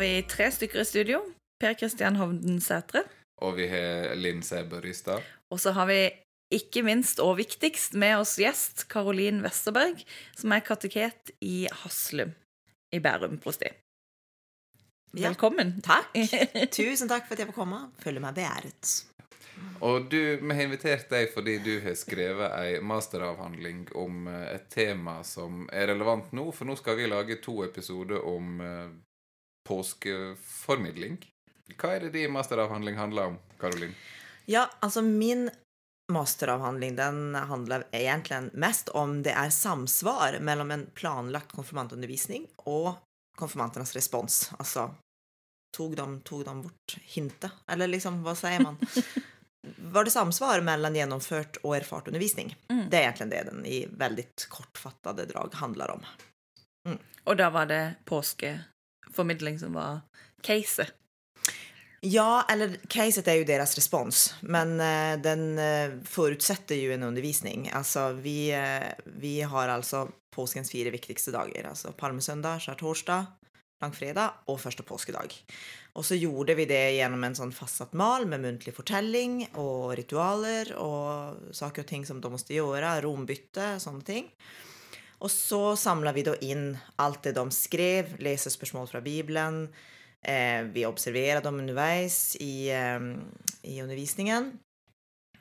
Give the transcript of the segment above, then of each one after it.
Vi tre stykker i studio. Per Kristian Hovden Sætre. Og vi har Linn Sæbø Rystad. Og så har vi ikke minst og viktigst med oss gjest Karolin Westerberg, som er kateket i Haslum i Bærum prosti. Ja. Velkommen. Takk. Tusen takk for at jeg får komme. Føler meg beæret. Og du, vi har invitert deg fordi du har skrevet ei masteravhandling om eh, et tema som er relevant nå, for nå skal vi lage to episoder om eh, påskeformidling. Hva er det din masteravhandling handler om, Karolin? Ja, altså min masteravhandling den handler egentlig mest om det er samsvar mellom en planlagt konfirmantundervisning og konfirmantenes respons. Altså Tok de, tok de bort hintet? Eller liksom, hva sier man? Var det samsvar mellom gjennomført og erfart undervisning? Mm. Det er egentlig det den i veldig kortfattede drag handler om. Og da var det påskeformidling som var caset. Ja, eller caset er jo deres respons, men eh, den forutsetter jo en undervisning. Altså, vi, eh, vi har altså påskens fire viktigste dager, Altså palmesøndag, skjærtorsdag, langfredag og første påskedag. Og så gjorde vi det gjennom en sånn fastsatt mal med muntlig fortelling og ritualer og saker og ting som de måtte gjøre, rombytte, sånne ting. Og så samla vi da inn alt det de skrev, lesespørsmål fra Bibelen, Eh, vi observerte dem underveis i, eh, i undervisningen.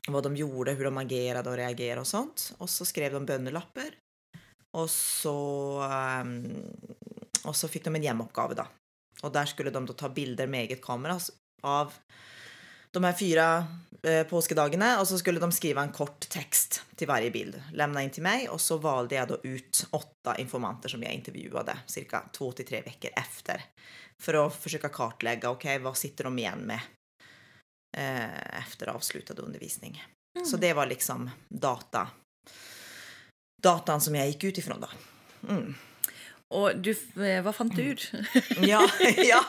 Hva de gjorde, hvordan de agerte og reagerte og sånt. Og så skrev de bønnelapper. Og så, eh, och så fikk de en hjemmeoppgave, da. Og der skulle de da ta bilder med eget kamera av de här fyra eh, påskedagene, og så skulle de skrive en kort tekst til varje bild, lämna in till mig och så valde jag då ut åtta informanter som jag intervjuade cirka två till tre veckor efter för att försöka kartlägga, okej, vad sitter de igen med eh, efter avslutad undervisning. Så det var liksom data, datan som jag gick ut ifrån då. Mm. Og du, eh, hva fant du ut? Ja, ja.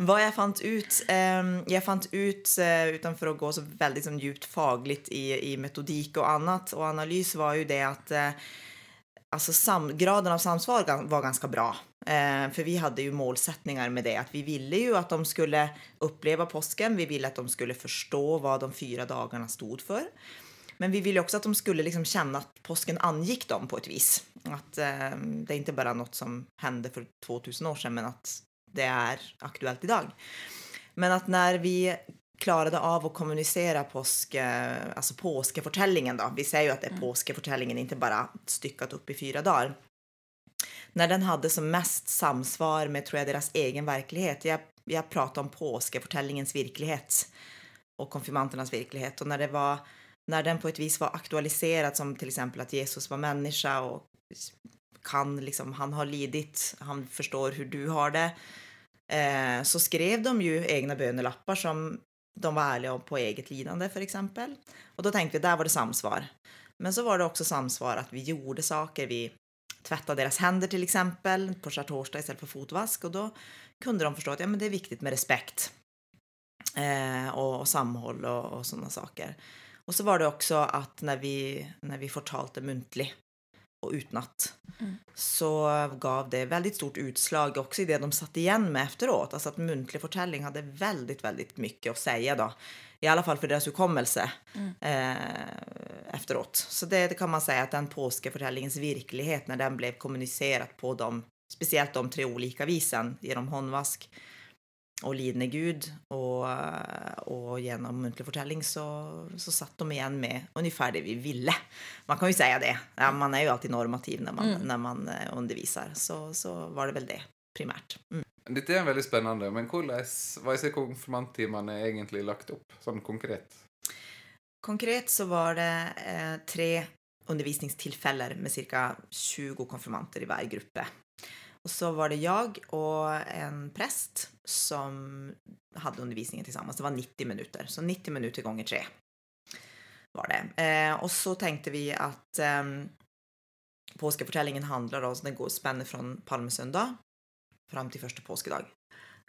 Hva jeg fant ut Jeg fant ut, eh, utenfor å gå så veldig sånn djupt faglig i, i metodikk og annet, og analys, var jo det at eh, alltså sam, graden av samsvar var ganske bra. For vi hadde jo målsetninger med det, at vi ville jo at de skulle oppleve påsken, vi ville at de skulle forstå hva de fyra dagene stod för. Men vi ville också att de skulle liksom känna att påsken angick dem på ett vis. Att eh, det är inte bara något som hände för 2000 år sedan, men att det är aktuellt idag. Men att när vi klarade av att kommunicera påske, alltså påskefortellingen då, vi säger ju att det är påskefortellingen, inte bara styckat upp i fyra dagar. När den hade som mest samsvar med, tror jag, deras egen verklighet. Jag, jag pratar om påskefortellingens virkelighet och konfirmanternas virkelighet Och när det var när den på ett vis var aktualiserad som till exempel att Jesus var människa och kan liksom, han har lidit, han förstår hur du har det. Eh, så skrev de ju egna bönelappar som de var ärliga om på eget lidande för exempel. Och då tänkte vi, där var det samsvar. Men så var det också samsvar att vi gjorde saker, vi tvättade deras händer till exempel på skärtorsdag istället för fotvask och då kunde de förstå att ja, men det är viktigt med respekt eh, och, och samhåll och, och sådana saker. Och så var det også at når vi, når vi fortalte muntlig og utnatt Mm. så gav det veldig stort utslag også i det de satt igjen med efteråt. Altså at muntlig fortelling hadde veldig, veldig mye å si, da. I alle fall for deres hukommelse Mm. eh, efteråt. Så det, det kan man si at den påskefortellingens virkelighet når den ble kommunisert på de, spesielt de tre olika visen gjennom håndvask och lidende Gud Og, og gjennom muntlig fortelling så, så satt de igjen med ungefär det vi ville. Man kan jo si det. Ja, man er jo alltid normativ når man, Mm. når man underviser. Så, så var det vel det primært. Mm. Dette er veldig spennende, men hvordan hva er konfirmanttimene egentlig lagt opp, sånn konkret? Konkret så var det eh, tre undervisningstilfeller med cirka 20 konfirmanter i hver gruppe. Och så var det jeg og en prest som hadde undervisningen tillsammans. Det var 90 minutter. så 90 minutter ganger tre var det. Eh, og så tenkte vi at eh, påskefortellingen handler om, den går spänner fra palmesøndag fram til første påskedag.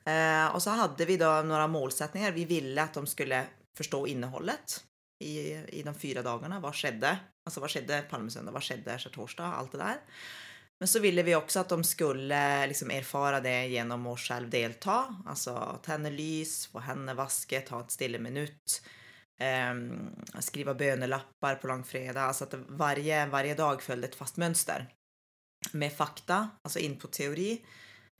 Eh, og så hadde vi da noen målsetninger. Vi ville at de skulle forstå innholdet i, i de fire dagene. Hva skjedde? Altså hva skjedde palmesøndag? Hva skjedde skjærtorsdag? Alt det där. Men så ville vi också att de skulle liksom erfara det gjennom å selv delta. Altså tenne lys, få hendene vasket, ha et stille minutt. Um, skrive bönelappar på langfredag. Altså at varje dag følte et fast mønster. Med fakta, altså input-teori.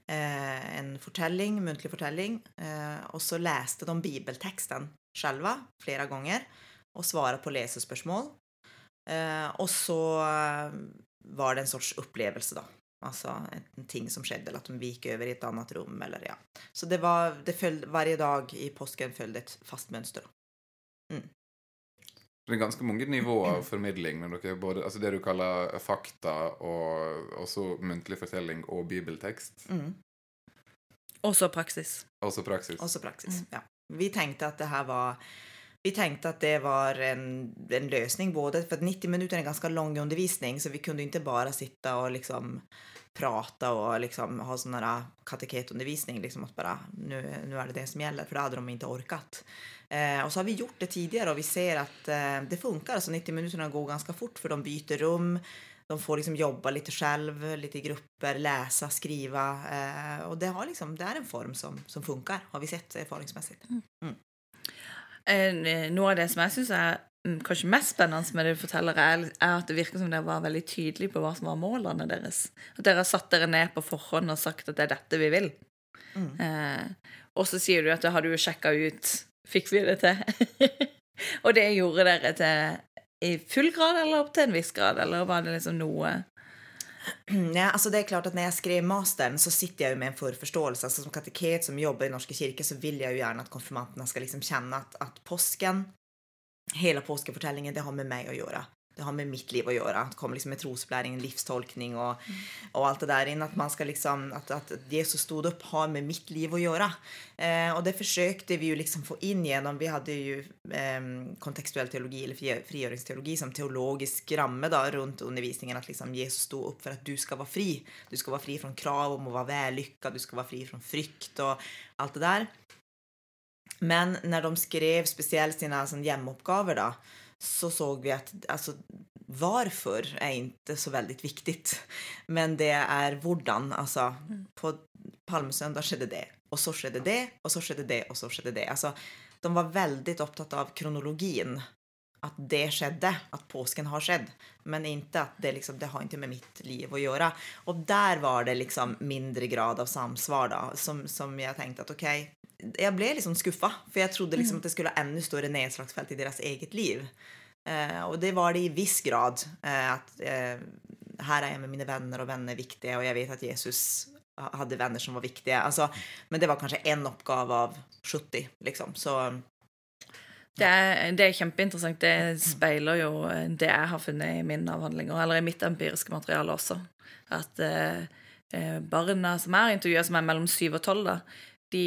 Eh, en fortelling, muntlig fortelling. Eh, og så leste de bibelteksten selv flere ganger og svarte på lesespørsmål. Eh, og så var det en sorts opplevelse, da. Altså en ting som skjedde, eller at de gikk over i et annet rom, eller ja. Så det var, det följde, Hver dag i påsken följde et fast mönster. Det er ganske mange nivåer av formidling. men dere både, altså det du kaller fakta, og også muntlig fortelling og bibeltekst. Mm. Også praksis. Også praksis. Også praksis, mm. Ja. Vi tenkte at det her var vi tänkte att det var en, en lösning både för att 90 minuter är en ganska lång undervisning så vi kunde inte bara sitta och liksom prata och liksom ha sån här kateketundervisning liksom att bara nu, nu är det det som gäller för det hade de inte orkat. Eh, och så har vi gjort det tidigare och vi ser att eh, det funkar. Alltså 90 minuterna går ganska fort för de byter rum. De får liksom jobba lite själv, lite i grupper, läsa, skriva. Eh, och det, har liksom, det er en form som, som funker, har vi sett erfaringsmessig. Eh, Noe av det som jeg syns er mm, kanskje mest spennende med det du forteller, er, at det virker som dere var veldig tydelige på hva som var målene deres. At dere har satt dere ned på forhånd og sagt at det er dette vi vil. Mm. Eh, og så sier du at det har du sjekka ut Fikk vi det til? og det gjorde dere til i full grad, eller opp til en viss grad? Eller var det liksom noe Nej, altså det er klart at Når jeg skrev masteren, så sitter jeg jo med en forforståelse. Altså som kateket som jobber i Norske kirke, så vil jeg jo gjerne at konfirmantene skal liksom kjenne at, at påsken, hele påskefortellingen, det har med meg å göra. Det har med mitt liv å gjøre. Det kommer liksom med trosopplæring, livstolkning og, og, alt det der inn. At, man skal liksom, at det som stod opp, har med mitt liv å gjøre. Eh, og det forsøkte vi jo liksom få inn gjennom vi hadde jo eh, kontekstuell teologi eller frigjøringsteologi, som teologisk ramme da, rundt undervisningen. At liksom Jesus stod opp for at du skal være fri. Du skal være fri fra krav om å være vellykka, du skal være fri fra frykt og alt det der. Men når de skrev spesielt sine hjemmeoppgaver da, så såg vi att alltså, varför är inte så väldigt viktigt. Men det är hvordan. Alltså, på palmsöndag skedde det, och så skedde det, och så skedde det, och så skedde det. Alltså, de var väldigt opptatt av kronologin. Att det skedde, att påsken har skjedd, Men inte att det, liksom, det har inte med mitt liv att göra. Och där var det liksom mindre grad av samsvar då, som, som jag tänkte att okej, jag ble liksom skuffa, for jeg trodde liksom at det skulle ha ännu större nedslagsfält i deres eget liv. Eh, og det var det i viss grad. Eh, at eh, her er jeg med mine venner, og venner er viktige, og jeg vet at Jesus hadde venner som var viktige. Altså, men det var kanskje en oppgave av 70 liksom. Så Det er, det er kjempeinteressant. Det speiler jo det jeg har funnet i mine avhandlinger, eller i mitt empiriske materiale også. At eh, eh, barna som er intervjua, som er mellom syv og tolv, da, de,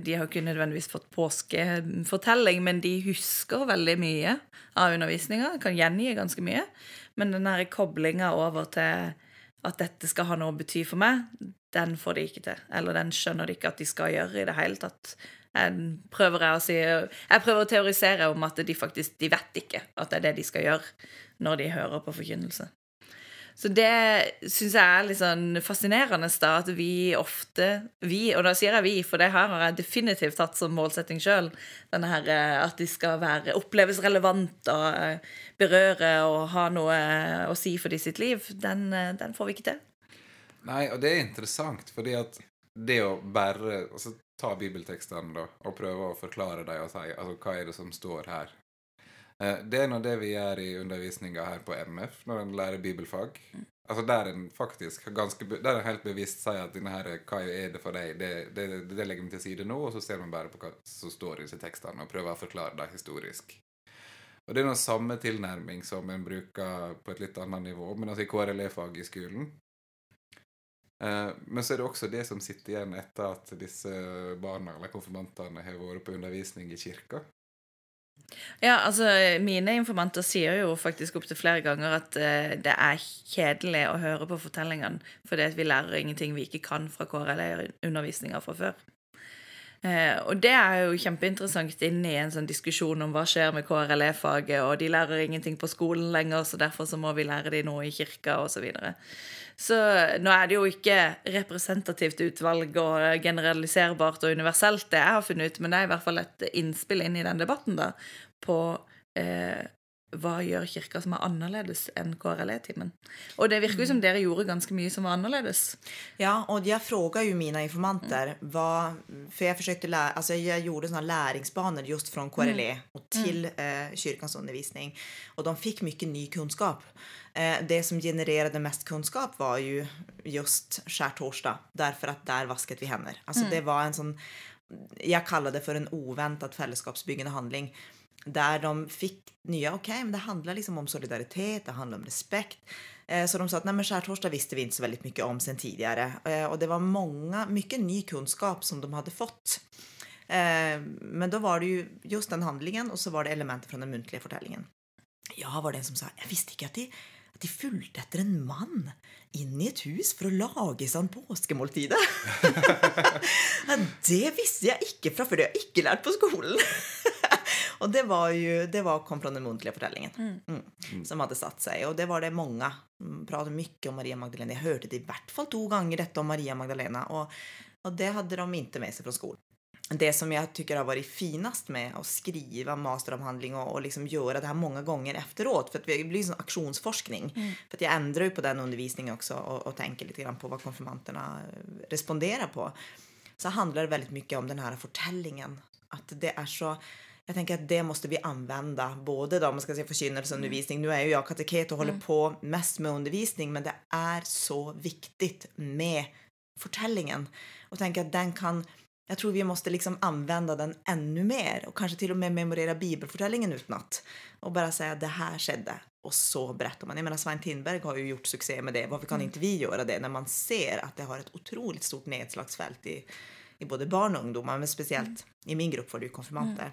de har ikke nødvendigvis fått påskefortelling, men de husker veldig mye av undervisninga. Kan gjengi ganske mye. Men den koblinga over til at dette skal ha noe å bety for meg, den får de ikke til. Eller den skjønner de ikke at de skal gjøre i det hele tatt. Jeg prøver, å si, jeg prøver å teorisere om at de faktisk de vet ikke at det er det de skal gjøre når de hører på forkynnelse. Så det syns jeg er litt sånn fascinerende, da, at vi ofte vi, Og da sier jeg vi, for det her har jeg definitivt tatt som målsetting sjøl. At de skal være, oppleves relevant og eh, berøre og ha noe å si for de sitt liv. Den, eh, den får vi ikke til. Nei, og det er interessant, fordi at det å bare altså, ta bibeltekstene da, og prøve å forklare dem og si altså, hva er det som står her. Eh, Det er nå det vi gjør i undervisninga her på MF, når en lærer bibelfag. Altså Der en faktisk ganske, der en helt bevisst sier at denne her, hva er det for deg, det, det, det legger vi til side nå, og så ser man bare på hva som står i disse tekstene, og prøver å forklare det historisk. Og Det er noe samme tilnærming som en bruker på et litt annet nivå, men altså i KRLE-fag i skolen. Eh, Men så er det også det som sitter igjen etter at disse barna eller konfirmantene har vært på undervisning i kirka. Ja, altså Mine informanter sier jo faktisk opptil flere ganger at uh, det er kjedelig å høre på fortellingene fordi at vi lærer ingenting vi ikke kan fra KRLE-undervisninga fra før. Eh, og det er jo kjempeinteressant inn i en sånn diskusjon om hva skjer med KRLE-faget, og de lærer ingenting på skolen lenger, så derfor så må vi lære de noe i kirka, osv. Så, videre. så nå er det jo ikke representativt utvalg og generaliserbart og universelt, det jeg har funnet ut, men det er i hvert fall et innspill inn i den debatten, da, på eh, hva gjør kirka som er annerledes enn KRLE-timen? Og det virker jo som dere gjorde ganske mye som var annerledes. Ja, og jeg spurte jo mine informanter mm. vad, för jag lære, altså jeg gjorde sånne læringsbaner just fra KRLE mm. til till mm. eh, kirkens undervisning Og de fikk mye ny kunnskap. Eh, det som genererte mest kunnskap, var jo just skjærtorsdag. Derfor at der vasket vi hender. Altså mm. det var en sånn Jeg kaller det for en uventet fellesskapsbyggende handling där de fikk nye ok, men det handler liksom om solidaritet, det handler om respekt. Eh, så de sa at nej, men skärtorsdag visste vi inte så väldigt mycket om sen tidigare. Eh, och det var många, mycket ny kunskap som de hade fått. Eh, men då var det ju just den handlingen och så var det elementer från den muntliga fortellingen. Ja, var det en som sa, jag visste inte att de, at de fulgte etter en mann inn i et hus for å lage sånn påskemåltid. det visste jeg ikke fra før. Det har jeg ikke lært på skolen. Och det var ju, det var, kom från den muntliga fortellingen mm. Mm, mm. som hade satt sig. Och det var det många mm, pratade mycket om Maria Magdalena. Jag hörde det i hvert fall to ganger detta om Maria Magdalena. Och, och det hade de inte med sig från skolan. Det som jag tycker har varit finast med att skriva masteravhandling och, och liksom göra det här många gånger efteråt, för att det blir en aktionsforskning. Mm. För att jag ändrar ju på den undervisningen också och, och tänker lite grann på vad konfirmanterna responderar på. Så handlar det väldigt mycket om den här fortellingen. Att det är så jag tänker att det måste vi använda, både då man ska säga undervisning. Nu är ju jag kateket och håller mm. på mest med undervisning, men det är så viktigt med fortellingen och tänker att den kan jag tror vi måste liksom använda den ännu mer och kanske till och med memorera bibelfortellingen utnatt och bara säga det här skedde och så berättar man. Jag menar Svein Tindberg har ju gjort succé med det. Varför kan ikke inte vi göra det när man ser att det har ett otroligt stort nedslagsfält i, i både barn och ungdomar, men speciellt mm. i min grupp var det ju konfirmanter. Mm.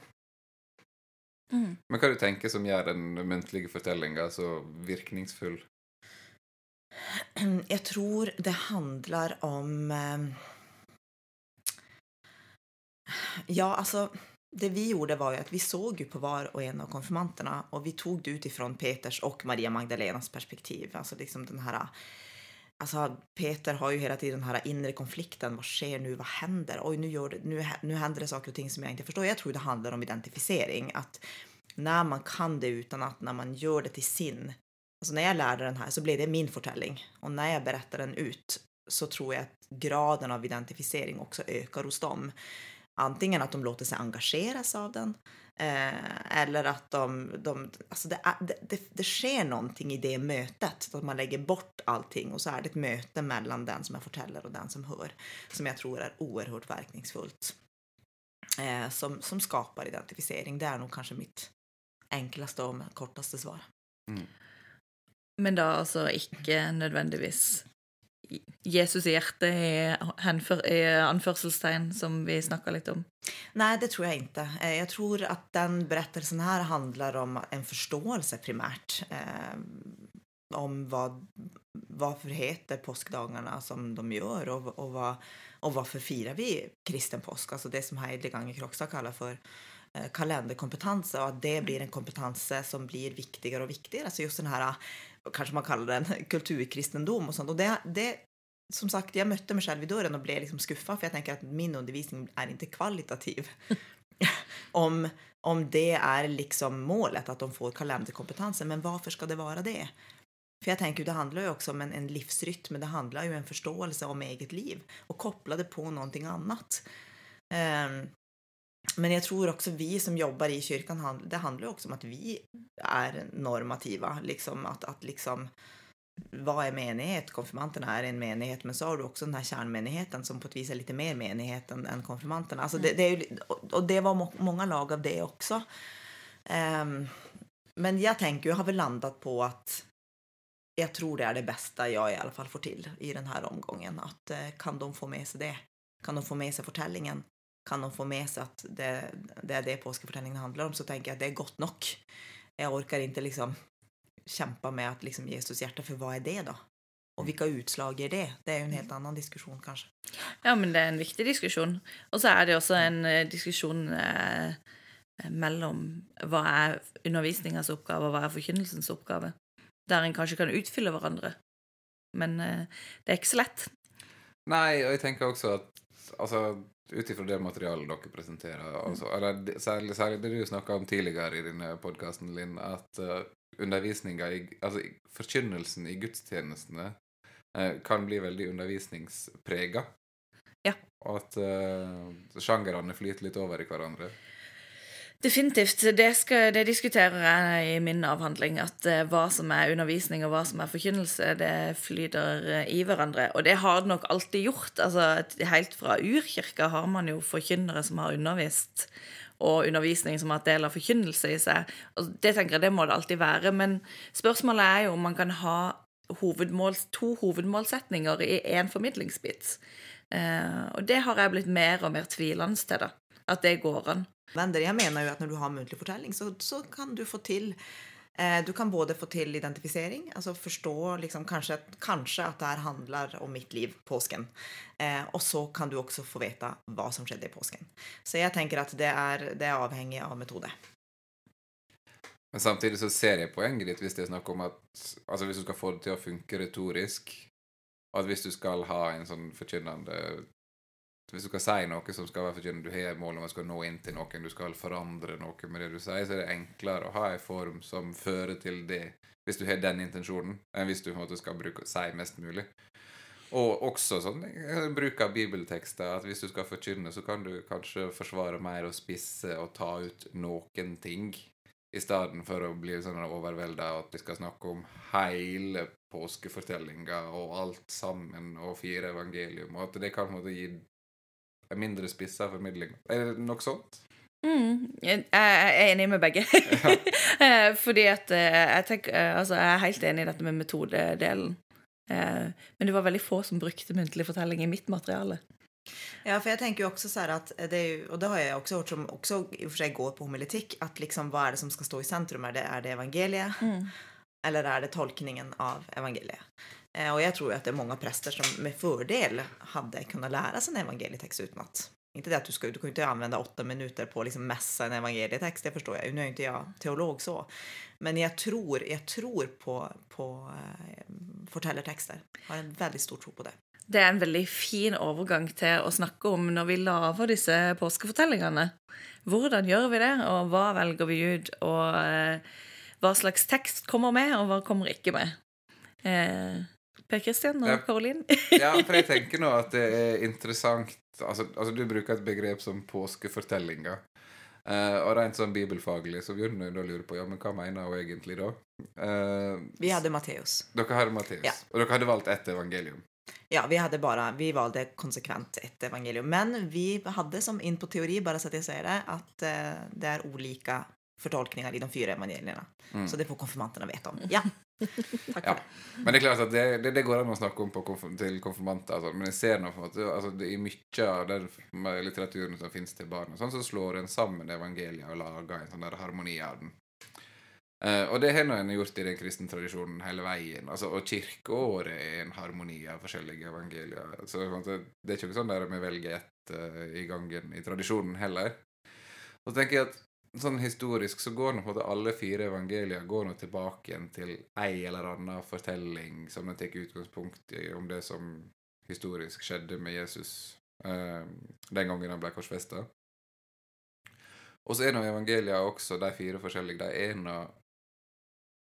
Mm. Men hva du tenker som gjør den muntlige fortellinga så virkningsfull? Jeg tror det handler om eh, Ja, altså det vi gjorde var ju att vi såg ju på var och en av konfirmanterna och vi tog det utifrån Peters och Maria Magdalenas perspektiv. Alltså liksom den här Alltså, Peter har ju hela tiden den här inre konflikten. Vad sker nu? Vad händer? Oj, nu, gör nu, nu händer det saker och ting som jag inte förstår. Jag tror det handlar om identifiering. Att när man kan det utan att när man gör det till sin. Alltså när jag lärde den här så blev det min fortelling och när jag berättar den ut så tror jag att graden av identifiering också ökar hos dem. Antingen att de låter sig engageras av den Eh, eller att de, de alltså det, det, det, det, sker någonting i det mötet, att man lägger bort allting och så är det ett möte mellan den som jeg fortäller och den som hör, som jag tror är oerhört verkningsfullt. Eh, som, som skapar identifiering. Det är nog kanske mitt enklaste og korteste svar. Mm. Men da altså ikke nødvendigvis Jesus i hjertet i, anførselstegn, som vi snakka litt om? Nei, det tror jeg ikke. Jeg tror at den berettelsen her handler om en forståelse, primært. Eh, om hva varför heter påskedagene som de gjør, og, og, hva, og hvorfor firar vi kristen påske? Altså det som Heidligang Krokstad kaller for eh, kalenderkompetanse og at det blir en kompetanse som blir viktigere og viktigere. Altså just den här kanske man kaller det en kulturkristendom og sånt. og det, det, som sagt, jeg møtte meg selv i døren og ble liksom skuffa, for jeg tenker at min undervisning er ikke kvalitativ. om, om det er liksom målet, at de får kalenderkompetanse. Men hvorfor skal det være det? For jeg tenker tänker, det handler jo også om en, en livsrytme, det handler jo om en forståelse om eget liv Og koppla det på noe annet. Um, men jag tror också vi som jobbar i kyrkan, det handlar också om att vi är normativa. Liksom att, att liksom, vad är menighet? Konfirmanterna är en menighet, men så har du också den här kärnmenigheten som på ett vis är lite mer menighet än, än konfirmanterna. Alltså det, det är, och det var många lag av det också. Um, men jag tänker, jag har väl landat på att jag tror det är det bästa jag i alla fall får till i den här omgången. Eh, kan de få med sig det? Kan de få med sig fortellingen? Kan de få med seg at det, det er det påskefortellingene handler om så tenker jeg at det er godt nok. Jeg orker ikke liksom kjempe med at liksom Jesus hjerte, for hva er det da? Og hvilke utslag gir det? Det er jo en helt annen diskusjon, kanskje. Ja, men det er en viktig diskusjon. Og så er det også en eh, diskusjon eh, mellom hva er undervisningens oppgave, og hva er forkynnelsens oppgave. Der en kanskje kan utfylle hverandre. Men eh, det er ikke så lett. Nei, og jeg tenker også at altså, ut ifra det materialet dere presenterer, altså, eller særlig, særlig det du snakka om tidligere i denne podkasten, Linn, at uh, undervisninga i Altså forkynnelsen i gudstjenestene uh, kan bli veldig undervisningsprega. Ja. Og at uh, sjangrene flyter litt over i hverandre. Definitivt. Det, skal, det diskuterer jeg i min avhandling. At eh, hva som er undervisning og hva som er forkynnelse, det flyter eh, i hverandre. Og det har det nok alltid gjort. Altså, helt fra urkirka har man jo forkynnere som har undervist, og undervisning som har hatt del av forkynnelse i seg. Og det tenker jeg det må det alltid være. Men spørsmålet er jo om man kan ha hovedmål, to hovedmålsetninger i én formidlingsbit. Eh, og det har jeg blitt mer og mer tvilende til, da. At det går an. Vänner, jeg mener jo at når du har muntlig fortelling, så, så kan du få til eh, Du kan både få til identifisering, altså forstå liksom, kanskje, kanskje at det her handler om mitt liv, påsken. Eh, og så kan du også få vite hva som skjedde i påsken. Så jeg tenker at det er, det er avhengig av metode. Men samtidig så ser jeg poenget ditt hvis det er snakk om at Altså hvis du skal få det til å funke retorisk, og at hvis du skal ha en sånn forkynnende Hvis du skal si noe som skal være forkynnende, du har mål om å skal nå inn til noen, du skal forandre noe med det du sier, så er det enklere å ha en form som fører til det, hvis du har den intensjonen, enn hvis du på en måte skal bruke, si mest mulig. Og også sånn eh, bruk av bibeltekster. At hvis du skal forkynne, så kan du kanskje forsvare mer og spisse og ta ut noen ting. I stedet for å bli sånn overvelda at vi skal snakke om hele påskefortellinga og alt sammen og fire evangelium, og at det kan på en måte gi mindre spissa formidling. Er det noe sånt? Mm, jeg jeg er enig med begge. Ja. Fordi at eh, jeg, tenker, eh, altså, jeg er helt enig i dette med metodedelen. Eh, Men det var veldig få som brukte muntlig fortelling i mitt materiale. Ja, for jeg tenker jo også sånn at det er jo, Og det har jeg også hørt som også i og for seg går på homiletikk, at liksom hva er det som skal stå i sentrum? Er det, er det evangeliet? Eller er det tolkningen av evangeliet? Eh, och jag tror jo att det är många präster som med fördel hade kunnat lära sig en evangelietext utanat. Inte det att du ska, du kan inte använda åtta minuter på att liksom mässa en evangelietext, det förstår jag. Nu är inte jag teolog så. Men jag tror, jag tror på, på eh, fortellertekster. Har en väldigt stor tro på det. Det er en veldig fin overgang til å snakke om når vi lager disse påskefortellingene. Hvordan gjør vi det, og hva velger vi ut, og eh, hva slags tekst kommer med, og hva kommer ikke med. Eh, per Kristian og Ja. Karoline? Ja, for jeg tenker nå at det er interessant Altså, altså du bruker et begrep som påskefortellinger. Uh, og rent sånn bibelfaglig så begynner jeg da å lure på ja, men hva mener hun egentlig da? Uh, Vi hadde Matteus. Dere hadde Matteus, Ja. og dere hadde valgt ett evangelium. Ja, vi hadde bare, vi valgte konsekvent ett evangelium. Men vi hadde som inn på teori, bare så at jeg sier det, at uh, det er olika fortolkninger i de fire evangeliene. Mm. Så det får konfirmantene vite om. Ja. Ja. Men det er klart at det, det, det går an å snakke om på konf til konfirmanter. Altså. Men jeg ser nå på en måte altså, det, I mye av den litteraturen som finnes til barn, sånn, så slår en sammen evangeliet og lager en sånn der harmoni av den. Uh, og det har en gjort i den kristne tradisjonen hele veien. Altså, og kirkeåret er en harmoni av forskjellige evangelier. Så det er ikke sånn der vi velger ett uh, i gangen i tradisjonen heller. Og så tenker jeg at sånn historisk så går nå på en måte alle fire evangelier går nå tilbake igjen til ei eller annen fortelling som de tar utgangspunkt i om det som historisk skjedde med Jesus eh, den gangen han ble korsfesta. Og så er nå evangelia også de fire forskjellige. De er nå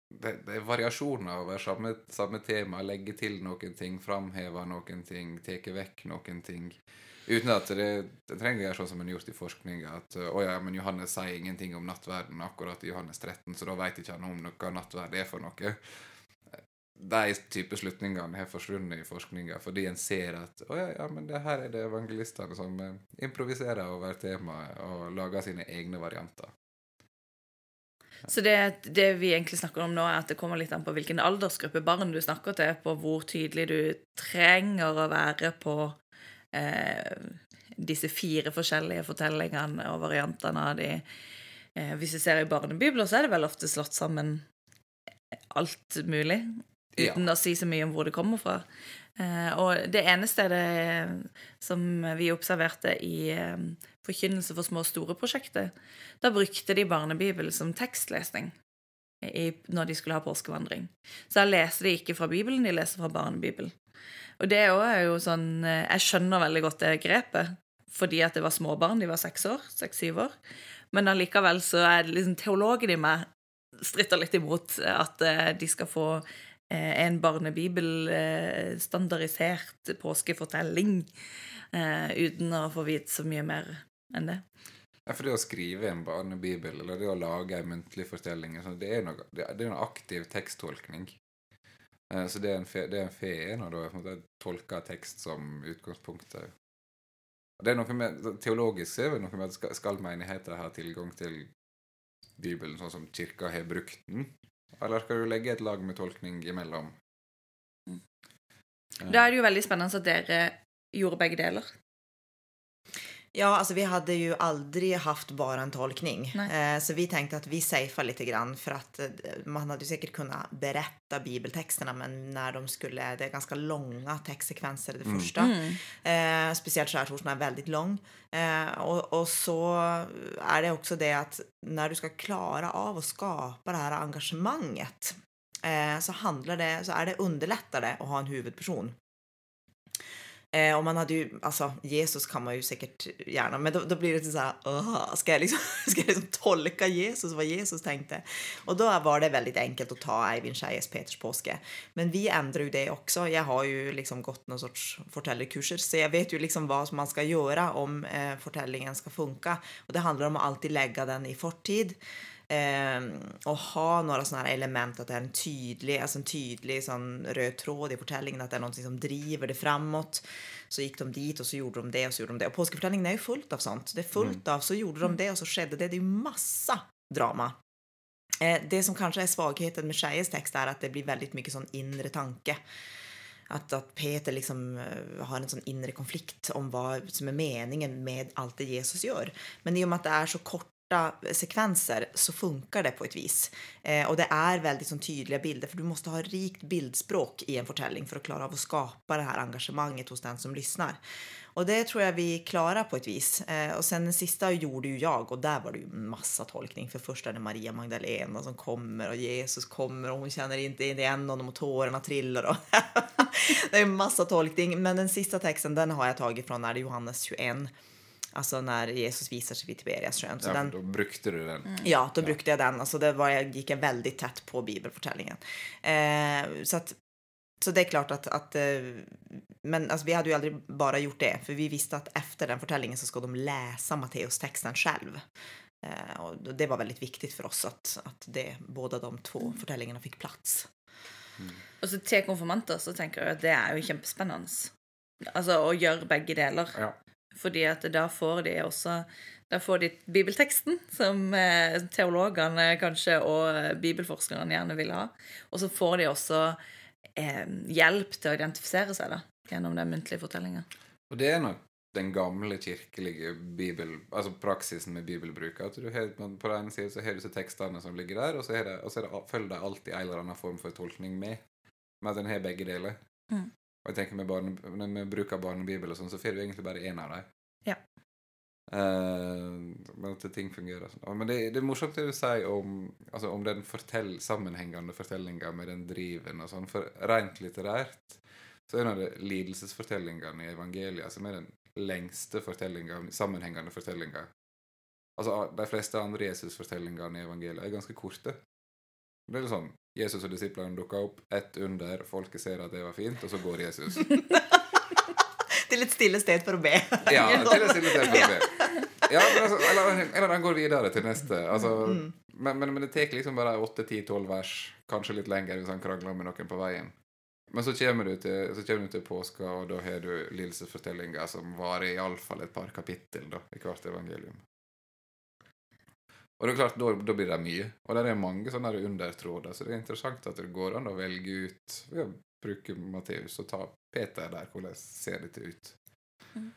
det, det er variasjoner over samme, samme tema. Legge til noen ting, framheve noen ting, ta vekk noen ting. Uten at det, det trenger gjøre sånn som en gjort i forskninga. At å ja, men Johannes sier ingenting om nattverden akkurat i Johannes 13, så da vet ikke han om noe nattverd er for noe. De type slutningene har forsvunnet i forskninga fordi en ser at å ja, ja, men det her er det evangelistene som eh, improviserer over temaet og lager sine egne varianter. Så det, det vi egentlig snakker om nå, er at det kommer litt an på hvilken aldersgruppe barn du snakker til, på hvor tydelig du trenger å være på eh, disse fire forskjellige fortellingene og variantene av de. Eh, hvis vi ser i barnebibler, så er det vel ofte slått sammen alt mulig. Ja. uten å si så mye om hvor det kommer fra. Eh, og det ene stedet som vi observerte i eh, Forkynnelse for små og store-prosjektet, da brukte de barnebibel som tekstlesning i, når de skulle ha påskevandring. Så da leste de ikke fra Bibelen, de leste fra barnebibelen. Og det er jo sånn eh, Jeg skjønner veldig godt det grepet, fordi at det var småbarn, de var seks år, seks-syv år. Men allikevel så er det liksom teologen i meg stritter litt imot at eh, de skal få eh, en barnebibel-standardisert påskefortelling uten å få vite så mye mer enn det. Ja, for det å skrive en barnebibel, eller det å lage en muntlig fortelling, det er noe, det er en aktiv teksttolkning. Eh, Så det er en fe, det er en fe når da jeg, måte tolker tekst som utgangspunktet. Det er noe med, Teologisk er det noe med at skal, menigheter ha tilgang til Bibelen sånn som kirka har brukt den? Eller skal du legge et lag med tolkning imellom? Da er det jo veldig spennende at dere gjorde begge deler. Ja, alltså vi hade ju aldrig haft bara en tolkning. Eh, så vi tänkte att vi safear lite grann för att eh, man hade ju säkert kunnat berätta bibeltexterna men när de skulle, det är ganska långa textsekvenser det första. Eh, speciellt skärtorsdagen är väldigt lång. Eh, och, och så är det också det att när du ska klara av att skapa det här engagemanget eh, så handlar det, så är det underlättare att ha en huvudperson. Eh, og man hadde jo Altså, Jesus kan man jo sikkert gjerne men da, da blir det sånn "Åh, jeg jag, liksom, skal jeg liksom tolke Jesus, hva Jesus tenkte? Og da var det veldig enkelt å ta Eivind Skeies Peters påske. Men vi endrer jo det også. Jeg har jo liksom gått noen sorts fortellerkurser, så jeg vet jo liksom hva man skal gjøre om eh, fortellingen skal funke. Og det handler om å alltid legge den i fortid. Eh, å ha noen sånne här element, at det er en tydelig, altså en tydelig sånn, rød tråd i fortellingen, at det er noe som driver det framåt. Så gikk de dit og så gjorde de det og så gjorde de det. Og påskefortellingen er jo fullt av sånt. Det er fullt av, så gjorde de det og så skjedde det. Det er jo masse drama. Eh, det som kanskje er svagheten med Skeies text er at det blir veldig mye sånn indre tanke. At, at, Peter liksom eh, har en sånn indre konflikt om hva som er meningen med alt det Jesus gjør. Men i og med at det er så korta sekvenser så funkar det på ett vis. Eh, och det är väldigt sån tydliga bilder för du måste ha rikt bildspråk i en fortelling för att klara av att skapa det här engagemanget hos den som lyssnar. Och det tror jag vi klarar på ett vis. Eh, och sen den sista gjorde ju jag och där var det ju massa tolkning. För först är det Maria Magdalena som kommer och Jesus kommer och hon känner inte igen honom och tårarna trillar. Och det är massa tolkning. Men den sista texten den har jag tagit från när det Johannes 21. Alltså när Jesus visar sig vid Tiberiassjön. Så Ja, den, for da brukte du den. Ja, då brukte jag den. Alltså det var, jag gick jag väldigt tätt på Bibelfortellingen. Eh, så, att, så det är klart att, att eh, men alltså, vi hade ju aldrig bara gjort det, för vi visste att efter den fortellingen så ska de läsa Matteus-texten själv. Eh, och det var väldigt viktigt för oss att, att det, båda de två fortellingene fick plats. Og så til konfirmanter så tenker jeg at det er jo kjempespennende. Altså å gjøre begge deler. Ja. Fordi at da får de også Da får de bibelteksten, som eh, teologene kanskje og bibelforskerne gjerne vil ha. Og så får de også eh, hjelp til å identifisere seg da, gjennom den muntlige fortellinga. Og det er nok den gamle kirkelige bibel, altså praksisen med bibelbruk. At du har, på den ene siden så har du disse tekstene som ligger der, og så, det, og så det, følger det alltid en eller annen form for tolkning med. Men at den har begge deler. Mm. Og jeg tenker med, barne, Når vi bruker barnebibel og sånn, så får du egentlig bare én av dem. Ja. Uh, men at ting fungerer sånn. Men det, det er morsomt det du sier om, altså om den fortell, sammenhengende fortellinga med den driven og sånn. For rent litterært så er det lidelsesfortellingene i evangeliet som er den lengste fortellinga, sammenhengende fortellinga. Altså, de fleste andre Jesus-fortellingene i evangeliet er ganske korte. Det er litt sånn Jesus og disiplene dukker opp, ett under, folket ser at det var fint, og så går Jesus. til et stille sted for å be. Ja, til et stille sted for å be. Ja, men altså, eller, eller han går videre til neste. Altså, men, men, men det tar liksom bare 8-10-12 vers, kanskje litt lenger hvis han krangler med noen på veien. Men så kommer du til, så kommer du til påska, og da har du lidelsesfortellinga som varer iallfall et par kapittel da, i hvert evangelium. Og det er klart, da, blir det mye. Og der er mange sånne undertråder, så det er interessant at det går an å velge ut ved å bruke Matteus og ta Peter der. Hvordan ser dette ut? Mm.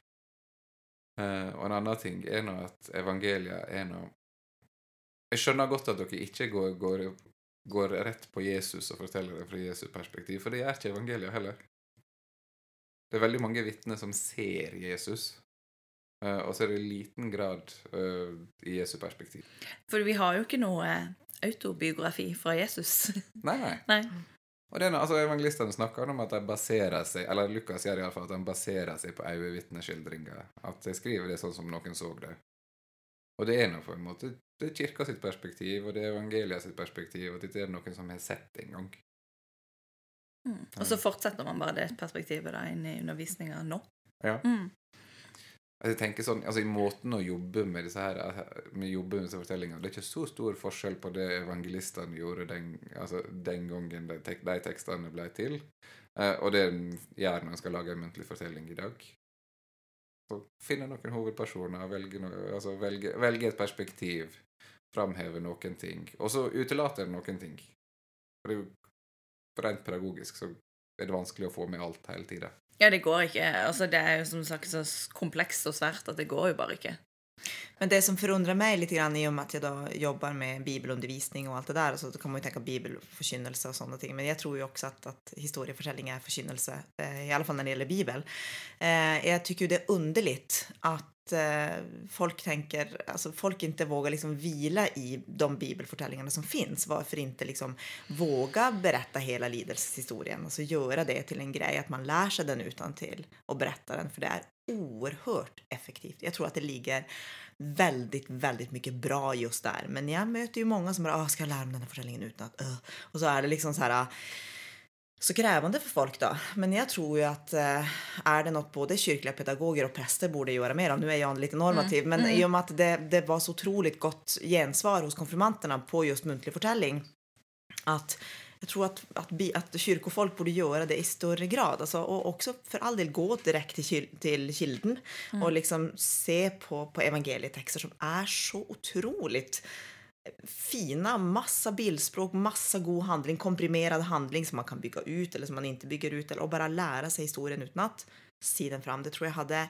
Uh, og en annen ting er nå at evangeliet er nå Jeg skjønner godt at dere ikke går, går går rett på Jesus og forteller det fra Jesus' perspektiv, for det gjør ikke evangeliet heller. Det er veldig mange vitner som ser Jesus, eh, og så er det i liten grad uh, i Jesu perspektiv. For vi har jo ikke noe autobiografi fra Jesus. Nei, nei. Nei. Og det noe- altså Evangelistene snakker om at de baserer seg eller Lukas gjør fall, at de baserer seg på øyevitneskildringer. At de skriver det sånn som noen så det. Og det er nå på en måte det er kirka sitt perspektiv, og det er evangeliet sitt perspektiv, og dette er noen som har sett en gang. Mm. Og så fortsetter man bare det perspektivet da inn i undervisninga nå. Ja. Mm. Altså, jeg tenker sånn, altså I måten å jobbe med disse her, med jobbe med disse fortellingene Det er ikke så stor forskjell på det evangelistene gjorde den, altså, den gangen de, tek, de tekstene ble til, eh, og det en gjør når en skal lage en muntlig fortelling i dag. Så finne noen hovedpersoner, velge, noe, altså, velge, velge et perspektiv, framheve noen ting, og så utelater en noen ting. For det er jo rent pedagogisk så er det vanskelig å få med alt hele tida. Ja, det går ikke. Altså, det er jo som sagt så komplekst og svært at det går jo bare ikke. Men det som forundrer meg litt, grann i og med at jeg da jobber med bibelundervisning og alt det der, så då kan man jo tenke bibelforkynnelse og sånne ting. Men jeg tror jo også at, at historiefortelling er forkynnelse, eh, i alle fall når det gjelder bibel. Eh, jag tycker jo det underlig underligt att eh, folk tänker, alltså folk inte vågar liksom vila i de bibelfortällingarna som finns. Varför inte liksom våga berätta hela lidelseshistorien? Alltså göra det till en grej, att man lär sig den utan och berättar den, för det är oerhört effektivt. Jag tror att det ligger väldigt, väldigt mycket bra just där. Men jag möter ju många som bara, ah, ska jag lära mig den här försäljningen utan att, uh. Och så är det liksom så här, så krävande för folk då. Men jag tror ju att eh, är det något både kyrkliga pedagoger och präster borde göra mer av, nu är jag lite normativ, men i och med att det, det var så otroligt gott gensvar hos konfirmanterna på just muntlig förtäljning, att jag tror att, att, bi- att kyrkofolk borde göra det i större grad. Alltså, och också för all del gå direkt till, kyl- till kilden och liksom se på, på evangelietexter som är så otroligt fina, massa bildspråk, massa god handling, komprimerad handling som man kan bygga ut eller som man inte bygger ut eller och bara lära sig historien utan att si den fram. Det tror jag hade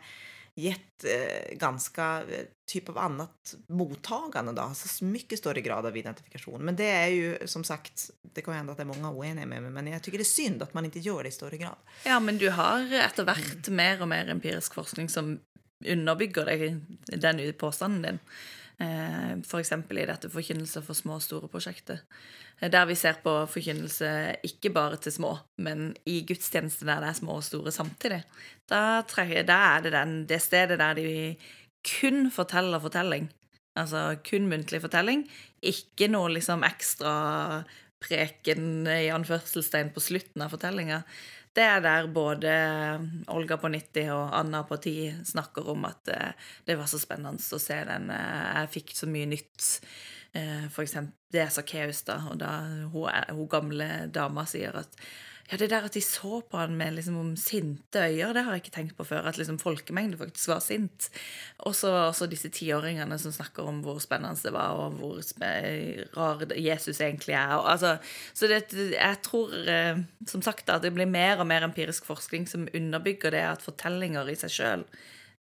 gett eh, ganska type typ av annat mottagande då, alltså mycket större grad av identifikation. Men det är ju som sagt, det kan hända att det är många oeniga med mig, men jag tycker det är synd att man inte gör det i större grad. Ja, men du har etter hvert mer og mer empirisk forskning som underbygger deg, den påstanden din. Eh, eksempel i dette Forkynnelse for små og store prosjektet. Eh, Der vi ser på forkynnelse ikke bare til små, men i gudstjeneste der det er små og store samtidig. Da er det den, det stedet der de kun forteller fortelling. Altså kun muntlig fortelling. Ikke noe liksom ekstra preken i anførselstegn på slutten av fortellinga. Det er der både Olga på 90 og Anna på 10 snakker om at eh, det var så spennende å se den. eh, Jeg fikk så mye nytt. Eh, For eksempel, det er Sakkeus, da, og da hun, hun gamle dama sier at ja, det der at de så på han med liksom om sinte øyne, det har jeg ikke tenkt på før. At liksom folkemengden faktisk var sint. Og så også disse tiåringene som snakker om hvor spennende det var, og hvor rar Jesus egentlig er. Og, altså, så det, jeg tror eh, som sagt at det blir mer og mer empirisk forskning som underbygger det at fortellinger i seg sjøl,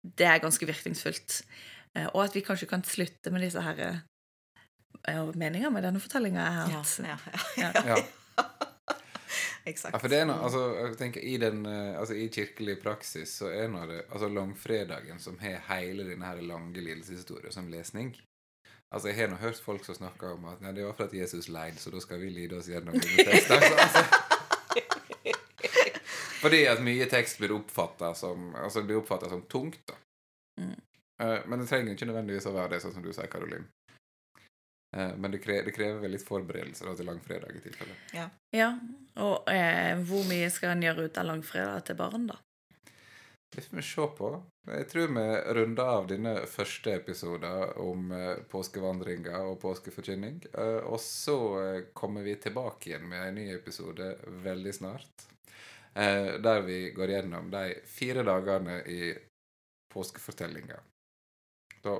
det er ganske virkningsfullt. Eh, og at vi kanskje kan slutte med disse her eh, meninger med denne fortellinga jeg har hatt. ja, ja. Ja. Exakt. Ja, for det er noe, altså, jeg tenker I den, eh, altså, i kirkelig praksis så er nå det altså langfredagen som har hele denne her lange lidelseshistorien som lesning. Altså, Jeg har nå hørt folk som snakker om at nei, det var for at Jesus leid, så da skal vi lide oss gjennom denne teksten. Altså, fordi at mye tekst blir oppfatta som, altså, blir som tungt. da. Mm. Eh, men det trenger ikke nødvendigvis å være det, sånn som du sier, Karolin. Eh, men det krever, det krever vel litt forberedelser da, til langfredag i tilfelle. Ja, og eh, hvor mye skal en gjøre ut av langfredag til barn, da? Det får vi se på. Jeg tror vi runder av denne første episoden om påskevandringer og påskeforkynning. Eh, og så eh, kommer vi tilbake igjen med en ny episode veldig snart. Eh, der vi går gjennom de fire dagene i påskefortellinga. Da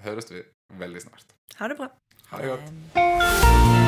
høres vi veldig snart. Ha det bra. Ha det godt. Ehm.